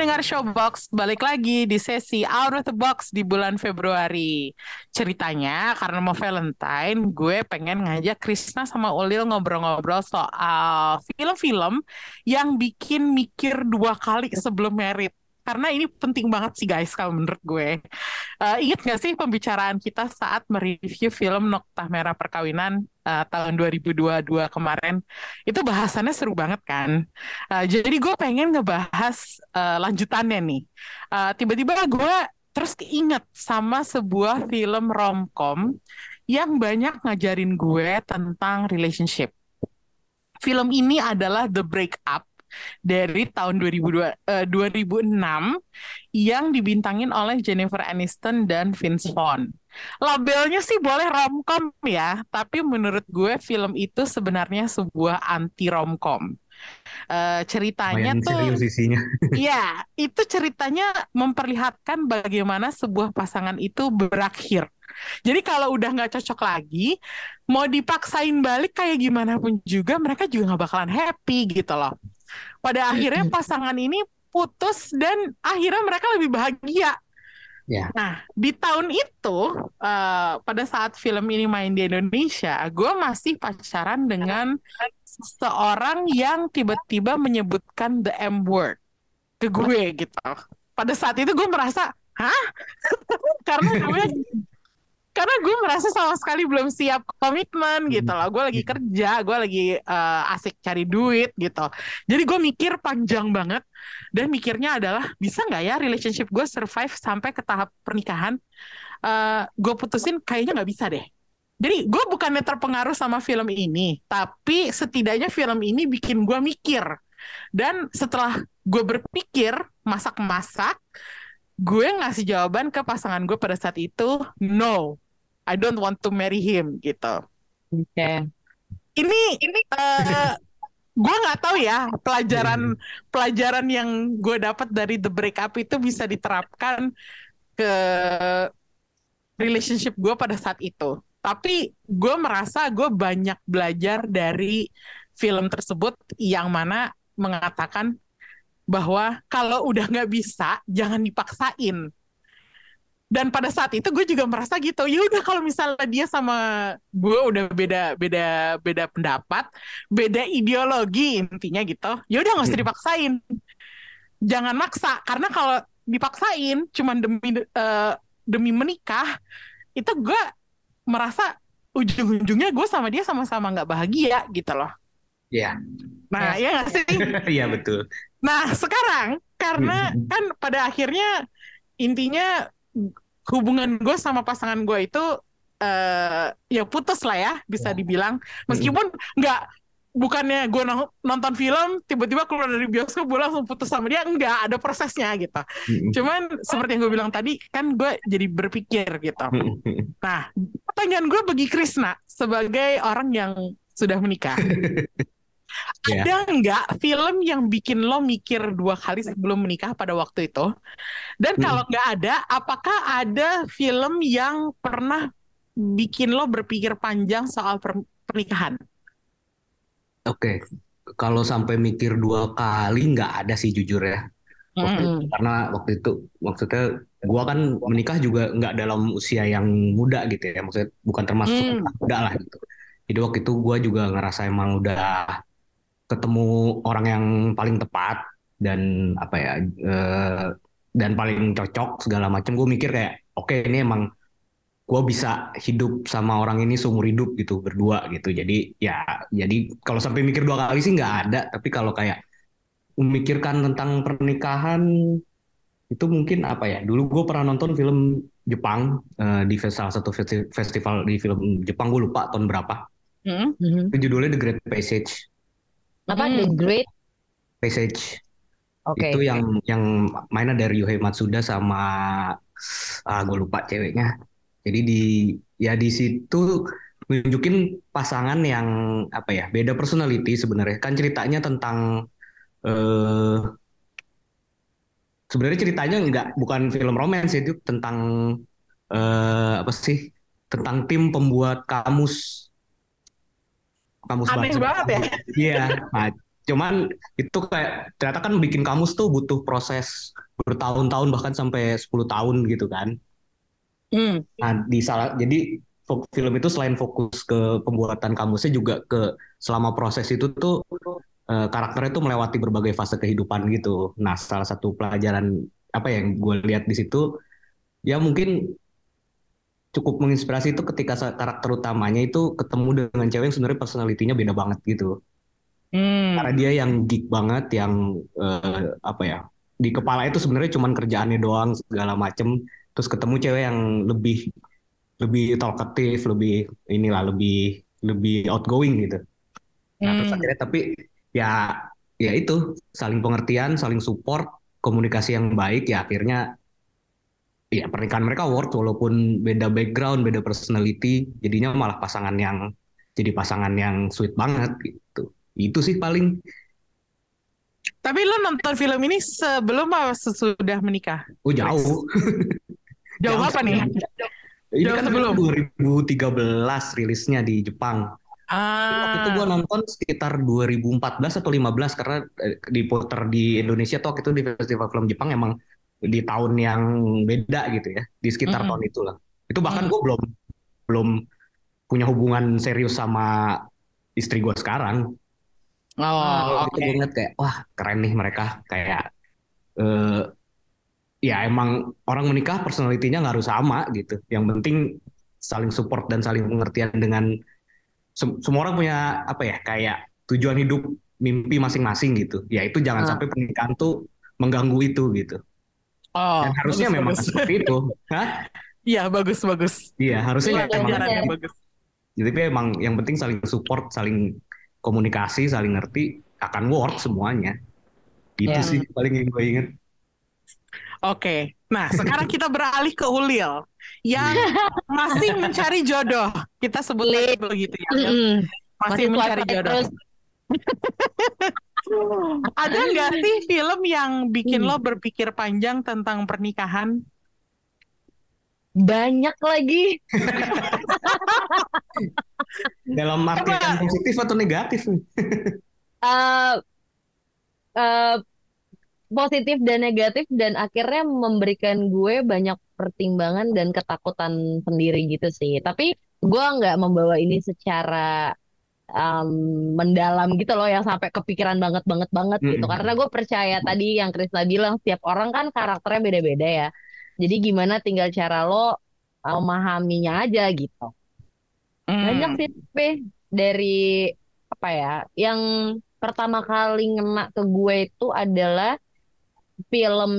Pendengar Showbox, balik lagi di sesi Out of the Box di bulan Februari. Ceritanya karena mau Valentine, gue pengen ngajak Krisna sama Ulil ngobrol-ngobrol soal film-film yang bikin mikir dua kali sebelum merit. Karena ini penting banget sih guys kalau menurut gue. Uh, ingat gak sih pembicaraan kita saat mereview film Noktah Merah Perkawinan uh, tahun 2022 kemarin? Itu bahasannya seru banget kan? Uh, jadi gue pengen ngebahas uh, lanjutannya nih. Uh, tiba-tiba gue terus keinget sama sebuah film romcom yang banyak ngajarin gue tentang relationship. Film ini adalah The Breakup dari tahun 2002, uh, 2006 yang dibintangin oleh Jennifer Aniston dan Vince Vaughn. Labelnya sih boleh romcom ya, tapi menurut gue film itu sebenarnya sebuah anti romcom. Uh, ceritanya Lumayan tuh serius isinya. Iya, itu ceritanya memperlihatkan bagaimana sebuah pasangan itu berakhir. Jadi kalau udah nggak cocok lagi, mau dipaksain balik kayak gimana pun juga, mereka juga nggak bakalan happy gitu loh. Pada akhirnya pasangan ini putus dan akhirnya mereka lebih bahagia. Ya. Nah, di tahun itu, uh, pada saat film ini main di Indonesia, gue masih pacaran dengan seseorang yang tiba-tiba menyebutkan the M word ke gue gitu. Pada saat itu gue merasa, hah? Karena gue karena gue merasa sama sekali belum siap komitmen gitu loh. Gue lagi kerja, gue lagi uh, asik cari duit gitu. Jadi gue mikir panjang banget dan mikirnya adalah bisa nggak ya relationship gue survive sampai ke tahap pernikahan? Uh, gue putusin kayaknya nggak bisa deh. Jadi gue bukannya terpengaruh sama film ini, tapi setidaknya film ini bikin gue mikir. Dan setelah gue berpikir masak-masak, gue ngasih jawaban ke pasangan gue pada saat itu, no, I don't want to marry him gitu. Oke. Okay. Ini ini uh, gue nggak tahu ya pelajaran pelajaran yang gue dapat dari the breakup itu bisa diterapkan ke relationship gue pada saat itu. Tapi gue merasa gue banyak belajar dari film tersebut yang mana mengatakan bahwa kalau udah nggak bisa jangan dipaksain. Dan pada saat itu gue juga merasa gitu ya udah kalau misalnya dia sama gue udah beda beda beda pendapat beda ideologi intinya gitu. Ya udah nggak usah dipaksain. Jangan maksa karena kalau dipaksain cuman demi uh, demi menikah itu gue merasa ujung-ujungnya gue sama dia sama-sama nggak bahagia gitu loh. Iya. nah ya nggak sih? Iya betul. Nah, sekarang karena kan pada akhirnya intinya hubungan gue sama pasangan gue itu uh, ya putus lah ya bisa dibilang. Meskipun nggak bukannya gue nonton film tiba-tiba keluar dari bioskop gue langsung putus sama dia nggak ada prosesnya gitu. Cuman seperti yang gue bilang tadi kan gue jadi berpikir gitu. Nah pertanyaan gue bagi Krisna sebagai orang yang sudah menikah Ya. ada nggak film yang bikin lo mikir dua kali sebelum menikah pada waktu itu? Dan kalau nggak ada, apakah ada film yang pernah bikin lo berpikir panjang soal per pernikahan? Oke, kalau sampai mikir dua kali nggak ada sih jujur ya. Waktu Mm. Karena waktu itu maksudnya gua kan menikah juga nggak dalam usia yang muda gitu ya. Maksudnya bukan termasuk Mm. muda lah gitu. Jadi waktu itu gua juga ngerasa emang udah ketemu orang yang paling tepat dan apa ya eh, dan paling cocok segala macam gue mikir kayak oke ini emang gue bisa hidup sama orang ini seumur hidup gitu berdua gitu jadi ya jadi kalau sampai mikir dua kali sih nggak ada tapi kalau kayak memikirkan tentang pernikahan itu mungkin apa ya dulu gue pernah nonton film Jepang eh, di salah satu festi- festival di film Jepang gue lupa tahun berapa Mm. Mhm. itu judulnya The Great Passage Apa Hmm. The Great? Passage Oke. itu yang yang mainnya dari Yuhei Matsuda sama ah gue lupa ceweknya jadi di ya di situ nunjukin pasangan yang apa ya beda personality sebenarnya kan ceritanya tentang eh sebenarnya ceritanya nggak bukan film romance itu tentang eh apa sih tentang tim pembuat kamus kamus Aneh bahasa banget ya. Iya, nah, cuman itu kayak ternyata kan bikin kamus tuh butuh proses bertahun-tahun bahkan sampai 10 tahun gitu kan. Hmm. Nah, di salah jadi film itu selain fokus ke pembuatan kamusnya juga ke selama proses itu tuh eh, karakternya tuh melewati berbagai fase kehidupan gitu. Nah, salah satu pelajaran apa yang gue lihat di situ ya mungkin cukup menginspirasi itu ketika karakter utamanya itu ketemu dengan cewek yang sebenarnya personalitinya beda banget gitu. Hmm. Karena dia yang geek banget, yang eh, apa ya di kepala itu sebenarnya cuman kerjaannya doang segala macem. Terus ketemu cewek yang lebih lebih talkative, lebih inilah lebih lebih outgoing gitu. Nah terus Hmm. akhirnya tapi ya ya itu saling pengertian, saling support, komunikasi yang baik ya akhirnya ya pernikahan mereka work walaupun beda background, beda personality, jadinya malah pasangan yang jadi pasangan yang sweet banget gitu. Itu sih paling Tapi lo nonton film ini sebelum apa sesudah menikah? oh jauh. Jauh Jauh apa nih? Ini Jauh kan sebelum. 2013 rilisnya di Jepang. Waktu itu gue Ah. nonton sekitar 2014 atau 15 karena eh, diputer di Indonesia tuh waktu itu di Festival Film Jepang emang di tahun yang beda gitu ya, di sekitar Mm-mm. tahun itulah. Itu bahkan Mm. gue belum belum punya hubungan serius sama istri gue sekarang. Oh, itu oke. gue ngeliat kayak wah keren nih mereka kayak eh, ya emang orang menikah personalitinya nggak harus sama gitu. Yang penting saling support dan saling pengertian dengan sem- semua orang punya apa ya kayak tujuan hidup mimpi masing-masing gitu. Ya itu jangan Ah. sampai pernikahan tuh mengganggu itu gitu. Oh, Dan harusnya bagus, memang bagus. seperti itu. Hah? Iya, bagus, bagus. Iya, harusnya Iya, memang Pelajarannya bagus. jadi emang yang penting saling support, saling komunikasi, saling ngerti akan work semuanya. Itu Iya. sih paling yang gue inget. Oke. Nah, sekarang kita beralih ke Ulil yang masih mencari jodoh. Kita sebut aja begitu ya. Masih Masih mencari jodoh. Ada nggak sih film yang bikin Hmm. lo berpikir panjang tentang pernikahan? Banyak lagi. Dalam arti yang positif atau negatif? eh eh, positif dan negatif dan akhirnya memberikan gue banyak pertimbangan dan ketakutan sendiri gitu sih. Tapi gue nggak membawa ini secara em, mendalam gitu loh yang sampai kepikiran banget banget banget gitu. Mm-mm. Karena gue percaya tadi yang Krisna bilang setiap orang kan karakternya beda-beda ya. Jadi gimana tinggal cara lo memahaminya aja gitu. Banyak Hmm. sih dari apa ya? Yang pertama kali ngena ke gue itu adalah film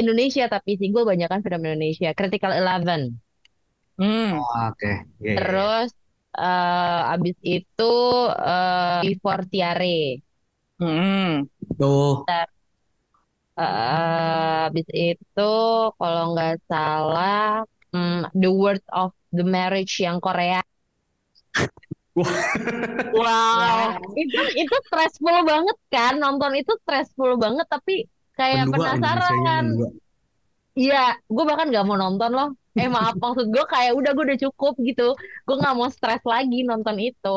Indonesia tapi sih gue banyak kan film Indonesia. Critical Eleven. Hmm. Oh, Oke, Iya, iya, iya. Terus eh, abis itu eh, Before Tiare. Hmm. Tuh, Eh, abis itu kalau nggak salah hmm, The Word of the Marriage yang Korea. Wow. itu itu stressful banget kan nonton itu stressful banget tapi kayak penasaran pendua. Iya gue bahkan gak mau nonton loh. Eh maaf maksud gue kayak udah gue udah cukup gitu. Gue nggak mau stres lagi nonton itu.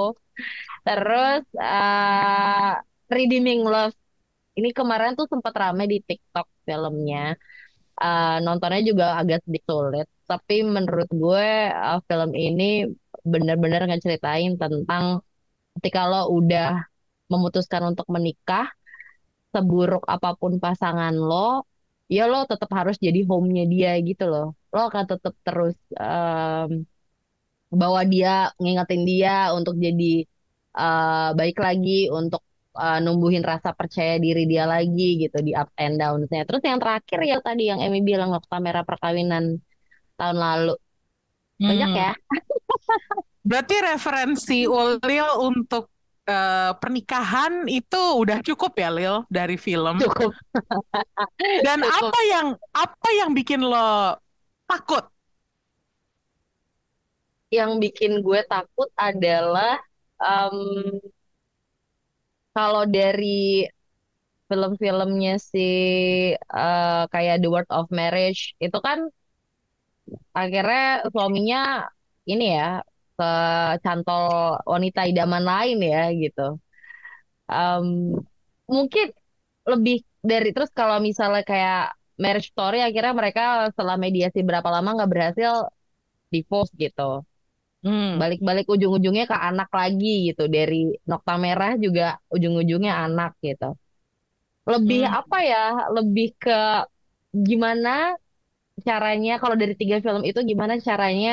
Terus eh Redeeming Love. Ini kemarin tuh sempat rame di TikTok filmnya. Eh, nontonnya juga agak sedikit sulit. Tapi menurut gue eh, film ini benar-benar ngeceritain tentang ketika lo udah memutuskan untuk menikah, seburuk apa pun pasangan lo, ya lo tetap harus jadi home-nya dia gitu loh. Lo akan tetap terus em, bawa dia, ngingetin dia untuk jadi eh, baik lagi, untuk eh, numbuhin rasa percaya diri dia lagi gitu di up and downs-nya. Terus yang terakhir ya tadi yang Emmy bilang waktu kamera perkawinan tahun lalu. Banyak Hmm. ya. Berarti referensi Ulil untuk eh, pernikahan itu udah cukup ya Lil dari film. Cukup. Dan Cukup. apa yang apa yang bikin lo takut? yang bikin gue takut adalah em, kalau dari film-filmnya si eh, kayak The Word of Marriage itu kan akhirnya suaminya ini ya ke cantol wanita idaman lain ya gitu. Em, mungkin lebih dari terus kalau misalnya kayak Marriage Story akhirnya mereka setelah mediasi berapa lama nggak berhasil divorce gitu. Hmm. Balik-balik ujung-ujungnya ke anak lagi gitu. Dari Nokta Merah juga ujung-ujungnya anak gitu. Lebih Hmm. apa ya? Lebih ke gimana caranya kalau dari tiga film itu gimana caranya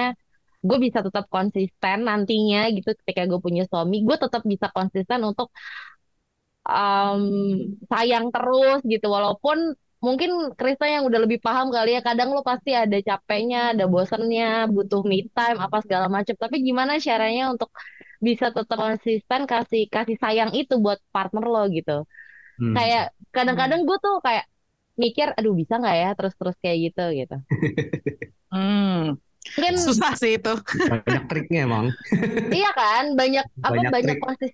gue bisa tetap konsisten nantinya gitu ketika gue punya suami. Gue tetap bisa konsisten untuk um, sayang terus gitu. Walaupun mungkin Krista yang udah lebih paham kali ya kadang lo pasti ada capeknya ada bosennya butuh me time apa segala macam tapi gimana caranya untuk bisa tetap konsisten kasih kasih sayang itu buat partner lo gitu? Hmm. kayak kadang-kadang gue tuh kayak mikir aduh bisa nggak ya? Terus-terus kayak gitu gitu. Hmm. Mungkin Susah sih itu. Banyak triknya emang. iya kan banyak apa Banyak banyak konsis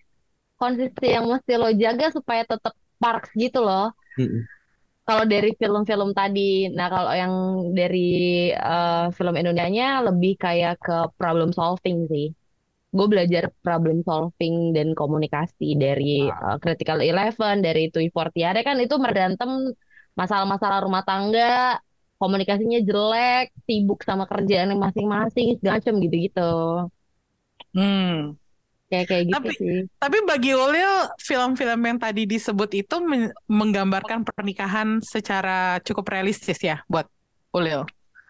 konsistensi yang mesti lo jaga supaya tetap parks gitu loh Mm-mm. kalau dari film-film tadi nah kalau yang dari eh, film Indonesianya lebih kayak ke problem solving sih gue belajar problem solving dan komunikasi dari eh, Critical Eleven dari Tui Fortiade kan itu berantem masalah-masalah rumah tangga komunikasinya jelek sibuk sama kerjaan masing-masing segala macam gitu-gitu Hmm. kayak kayak gitu Tapi- sih Tapi bagi Ulil, film-film yang tadi disebut itu men- menggambarkan pernikahan secara cukup realistis ya buat Ulil.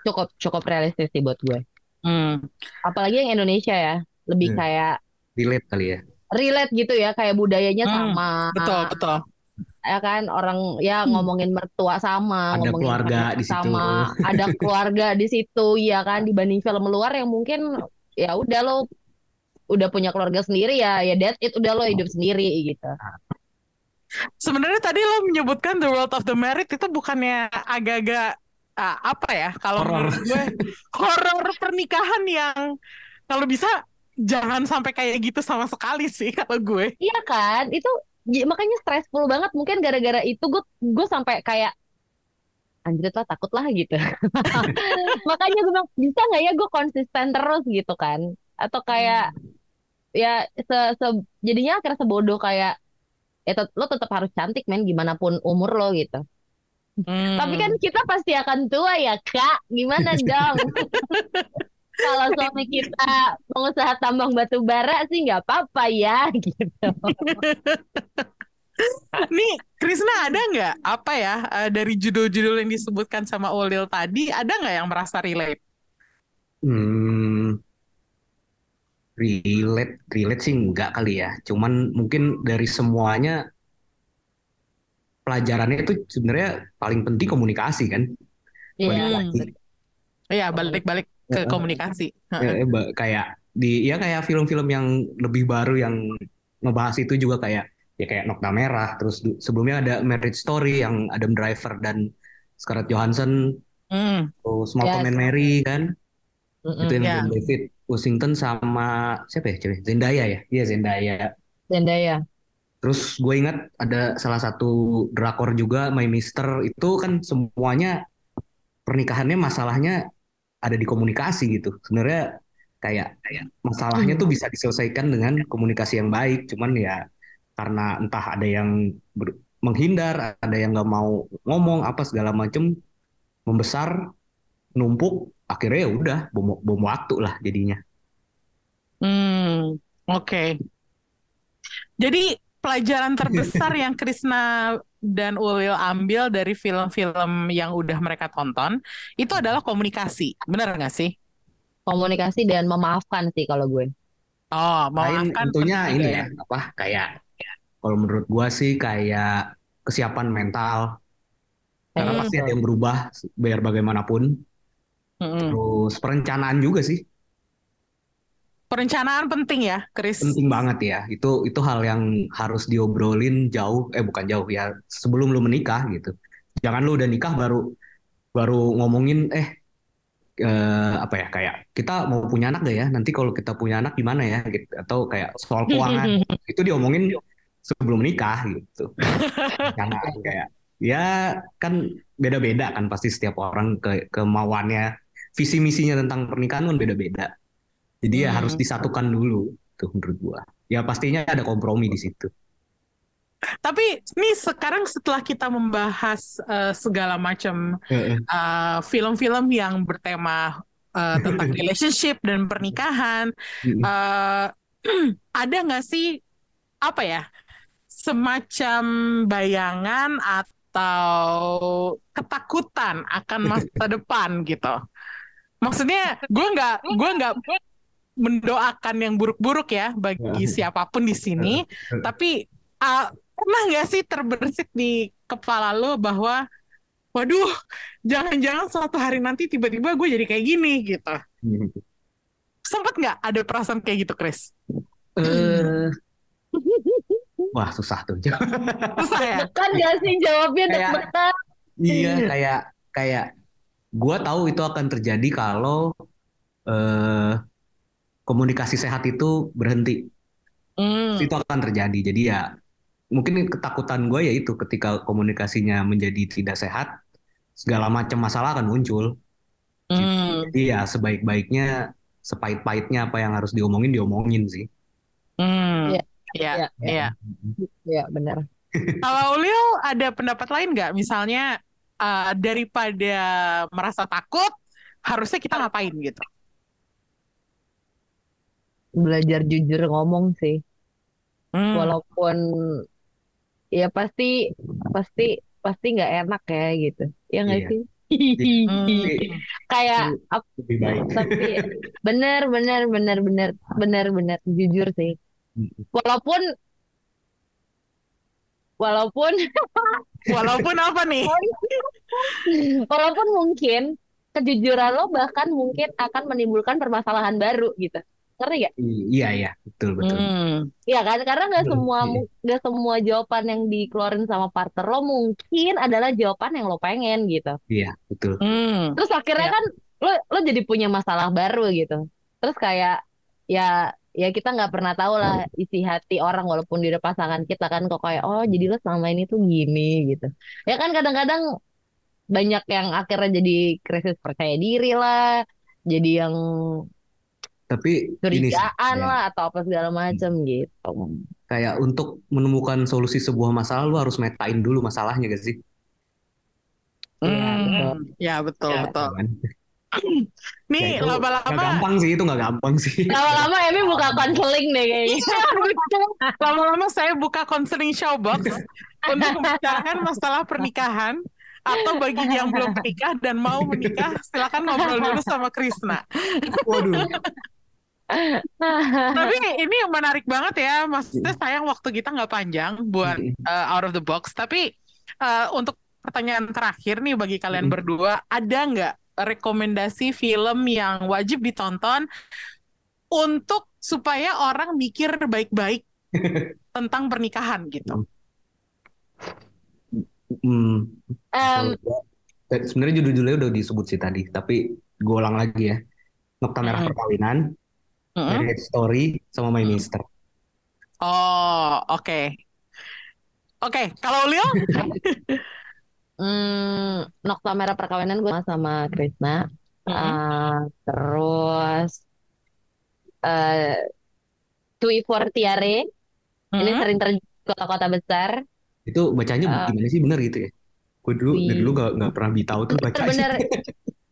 cukup cukup realistis sih buat gue Hmm. apalagi yang Indonesia ya lebih Hmm. kayak Relate kali ya. relate gitu ya kayak budayanya Hmm, sama Betul, betul. Ya kan orang ya Hmm. ngomongin mertua sama Ada ngomongin keluarga di situ. sama ada keluarga di situ ya kan dibanding film luar yang mungkin ya udah lo udah punya keluarga sendiri ya ya that's it udah lo hidup sendiri gitu Sebenarnya tadi lo menyebutkan The World of the Married itu bukannya agak-agak ah, apa ya? Kalau menurut gue horor pernikahan yang kalau bisa jangan sampai kayak gitu sama sekali sih kalau gue. iya kan itu makanya stressful banget. Mungkin gara-gara itu gue gue sampai kayak anjir lah takut lah gitu. Makanya gue bilang bisa nggak ya gue konsisten terus gitu kan. Atau kayak ya se, se- jadinya akhirnya sebodoh kayak ya tet- lo tetap harus cantik men gimana pun umur lo gitu. Hmm. tapi kan kita pasti akan tua ya kak. Gimana dong kalau suami kita pengusaha tambang batu bara sih nggak apa-apa ya gitu Nih, Krisna ada nggak apa ya eh, dari judul-judul yang disebutkan sama Ulil tadi ada nggak yang merasa relate? Hmm, relate, relate sih enggak kali ya. Cuman mungkin dari semuanya pelajarannya itu sebenarnya paling penting komunikasi kan. Iya. Balik lagi. Iya, balik-balik ke Heeh. komunikasi. Ya, kayak di ya kayak film-film yang lebih baru yang ngebahas itu juga kayak ya kayak Nokta Merah. Terus sebelumnya ada Marriage Story yang Adam Driver dan Scarlett Johansson. Hmm. Terus Malcolm Ya, and Mary kan. Mm-mm. Itu yang Ya. John David Washington sama siapa ya cewek? Zendaya ya? Iya Zendaya. Zendaya Terus gue ingat ada salah satu drakor juga My Mister itu kan semuanya pernikahannya masalahnya ada di komunikasi gitu. Sebenarnya kayak kayak masalahnya tuh bisa diselesaikan dengan komunikasi yang baik. Cuman ya karena entah ada yang ber- menghindar, ada yang nggak mau ngomong apa segala macem membesar, numpuk, akhirnya ya udah bom, bom waktu lah jadinya. Hmm, oke. Jadi pelajaran terbesar yang Krisna dan Ulil ambil dari film-film yang udah mereka tonton itu adalah komunikasi. Benar nggak sih? komunikasi dan memaafkan sih kalau gue Oh, Lain memaafkan tentunya penting ini juga ya apa kayak kalau menurut gua sih kayak kesiapan mental karena Hmm. pasti ada yang berubah biar bagaimanapun Mm-mm. terus perencanaan juga sih Perencanaan penting ya, Kris. penting banget ya itu itu hal yang harus diobrolin jauh eh bukan jauh ya sebelum lu menikah gitu jangan lu udah nikah baru baru ngomongin eh eh, apa ya kayak kita mau punya anak gak ya? Nanti kalau kita punya anak gimana ya? Gitu. Atau kayak soal keuangan itu diomongin sebelum nikah gitu. Karena kayak ya kan beda-beda kan pasti setiap orang ke kemauannya, visi misinya tentang pernikahan kan beda-beda. Jadi ya harus Hmm. disatukan dulu tuh menurut gua. Ya pastinya ada kompromi di situ. Tapi nih sekarang setelah kita membahas eh, segala macam eh, film-film yang bertema eh, tentang relationship dan pernikahan, eh, ada nggak sih apa ya semacam bayangan atau ketakutan akan masa depan gitu? Maksudnya gue nggak gue nggak mendoakan yang buruk-buruk ya bagi siapa pun di sini, tapi ah, pernah nggak sih terbersit di kepala lo bahwa waduh jangan-jangan suatu hari nanti tiba-tiba gue jadi kayak gini gitu. Sempet nggak ada perasaan kayak gitu, Chris? Eh, wah susah tuh. Susah ya? Deg-degan gak sih jawabnya Kayak-? Iya, kayak kayak gua tahu itu akan terjadi kalau eh komunikasi sehat itu berhenti. Hmm. Itu akan terjadi. Jadi ya mungkin ketakutan gue ya itu ketika komunikasinya menjadi tidak sehat, segala macam masalah akan muncul. Hmm. Jadi ya sebaik-baiknya, sepahit-pahitnya apa yang harus diomongin diomongin sih. Hmm. Iya. Iya, Iya. iya. Ya benar. Kalau Ulil ada pendapat lain nggak? Misalnya eh, daripada merasa takut, harusnya kita ngapain gitu? Belajar jujur ngomong sih. Hmm. Walaupun ya pasti pasti pasti nggak enak ya gitu. Ya nggak Iya. sih? Hmm. Kayak Lebih baik. tapi bener bener bener bener bener bener jujur sih. Walaupun walaupun Walaupun apa nih? walaupun mungkin kejujuran lo bahkan mungkin akan menimbulkan permasalahan baru gitu. Ngerti gak? Iya, iya, betul, betul. Hmm. Iya kan? Karena nggak semua iya. nggak semua jawaban yang dikeluarin sama partner lo mungkin adalah jawaban yang lo pengen gitu. Iya, betul. Hmm. Terus akhirnya Iya. kan lo lo jadi punya masalah baru gitu. Terus kayak ya ya kita nggak pernah tahu lah isi hati orang walaupun udah pasangan kita kan kok kayak oh jadi lo selama ini tuh gini gitu. Ya kan kadang-kadang banyak yang akhirnya jadi krisis percaya diri lah, jadi yang Tapi ini curigaan ya, lah atau apa segala macam gitu. kayak untuk menemukan solusi sebuah masalah lu harus metain dulu masalahnya gak sih? Iya, Hmm. betul. Ya betul Ya. betul. Kan? Ya Nih itu nggak lama-lama gampang sih, itu nggak gampang sih. Lama-lama Emi buka konseling deh kayaknya. lama-lama saya buka counseling showbox untuk membicarakan masalah pernikahan atau bagi yang belum menikah dan mau menikah silakan ngobrol dulu sama Krisna. Waduh. Tapi ini menarik banget ya, maksudnya sayang waktu kita nggak panjang buat uh, out of the box. Tapi uh, untuk pertanyaan terakhir nih bagi kalian Mm. berdua, ada nggak rekomendasi film yang wajib ditonton untuk supaya orang mikir baik-baik tentang pernikahan gitu? Hmm, eh, sebenarnya judul-judulnya udah disebut sih tadi, tapi gue ulang lagi ya. Nokta Merah. Perkawinan, Mm-mm. Marriage Story, sama My Mm. Mister. Oh, oke. Oke, kalau Leo? hmm, Nokta Merah Perkawinan gue sama Krisna. Ah, terus eh Tui Fortiare ini Mm-mm. sering terjadi di kota-kota besar. Itu bacanya Ah. gimana sih bener gitu ya? Gue dulu dari dulu gak, nggak pernah tahu tuh bacanya. Bener-bener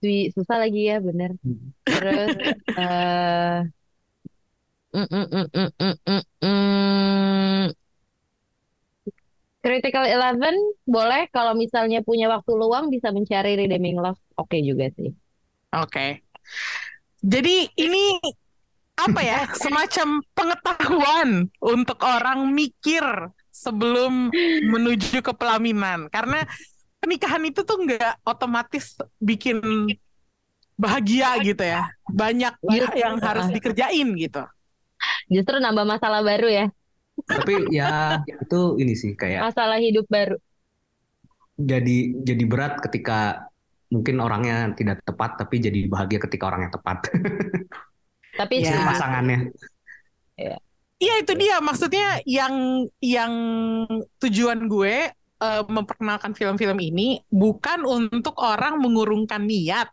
Tui susah lagi ya bener. Terus eh mm, mm, mm, mm, mm, mm, mm. Critical Eleven boleh kalau misalnya punya waktu luang bisa mencari Redeeming Love oke juga sih. Oke. Jadi ini apa ya? Semacam pengetahuan untuk orang mikir sebelum menuju ke pelaminan. Karena pernikahan itu tuh nggak otomatis bikin bahagia gitu ya. Banyak Justru, yang harus ah, dikerjain gitu. justru nambah masalah baru ya, Tapi ya itu ini sih kayak masalah hidup baru. jadi jadi berat ketika mungkin orangnya tidak tepat tapi jadi bahagia ketika orangnya tepat. Tapi Ya. Pasangannya. Iya itu dia maksudnya yang yang tujuan gue eh, memperkenalkan film-film ini bukan untuk orang mengurungkan niat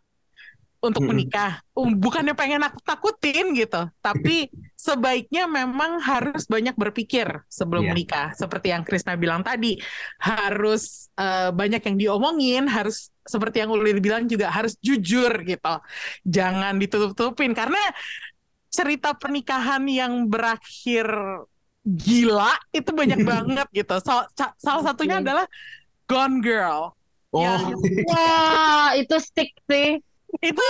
untuk menikah, Um, bukannya pengen nakut takutin gitu, tapi sebaiknya memang harus banyak berpikir sebelum Iya. menikah, seperti yang Krisna bilang tadi, harus eh, banyak yang diomongin, harus seperti yang Ulil bilang juga harus jujur gitu, jangan ditutup-tutupin karena cerita pernikahan yang berakhir gila itu banyak banget gitu. So- ca- salah satunya Oke. adalah Gone Girl. Oh, Ya. wah itu stick sih. Itu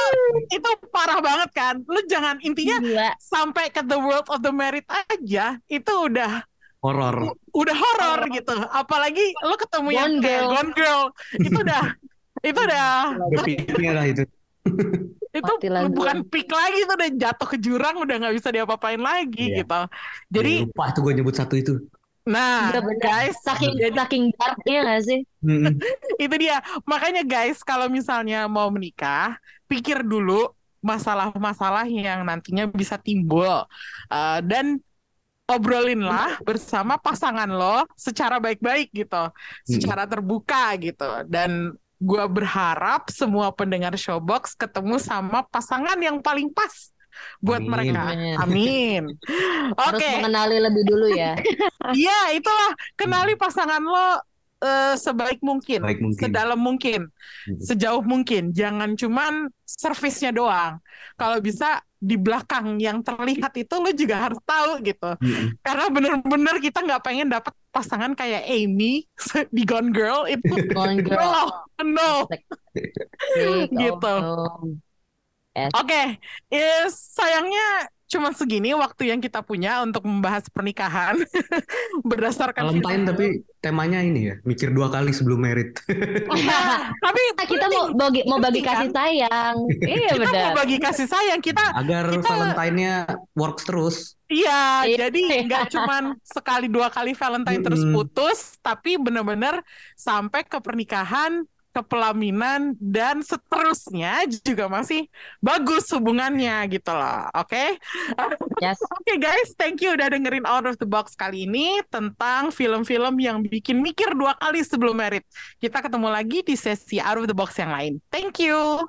itu parah banget kan. Lu jangan intinya Gila. sampai ke The World of the Married aja itu udah horor. udah horor gitu. Apalagi lu ketemu yang Gone kayak Girl. Gone Girl itu udah itu udah Udah itu. itu lagi. bukan peak lagi itu udah jatuh ke jurang udah nggak bisa diapa-apain lagi Iya. gitu. Jadi lupa tuh gue nyebut satu itu. nah Iya, bener. guys Saking jadi saking darknya gak sih? Itu dia makanya guys kalau misalnya mau menikah pikir dulu masalah-masalah yang nantinya bisa timbul Eh, dan obrolinlah bersama pasangan lo secara baik-baik gitu secara terbuka gitu dan gua berharap semua pendengar Showbox ketemu sama pasangan yang paling pas buat Amin. mereka Amin. Harus oke mengenali lebih dulu ya. Iya, itulah kenali pasangan lo eh, sebaik mungkin, Baik mungkin. sedalam mungkin, Hmm. sejauh mungkin. Jangan cuman servisnya doang. Kalau bisa di belakang yang terlihat itu lo juga harus tahu gitu. Mm-mm. Karena bener-bener kita nggak pengen dapat pasangan kayak Amy di Gone Girl itu. Gone girl. No, no. Gitu. Oke, is sayangnya cuma segini waktu yang kita punya untuk membahas pernikahan berdasarkan Valentine tapi temanya ini ya, mikir dua kali sebelum merit. Nah, tapi Nah, kita mau bagi mau bagi Penting, kasih sayang. Iya kita benar. mau bagi kasih sayang kita Agar Kita- Valentine-nya works terus. iya Iya. jadi nggak cuman sekali dua kali Valentine terus putus tapi benar-benar sampai ke pernikahan ke pelaminan dan seterusnya juga masih bagus hubungannya gitu loh oke Yes. Oke guys, thank you udah dengerin Out of the Box kali ini tentang film-film yang bikin mikir dua kali sebelum merit. Kita ketemu lagi di sesi Out of the Box yang lain. Thank you.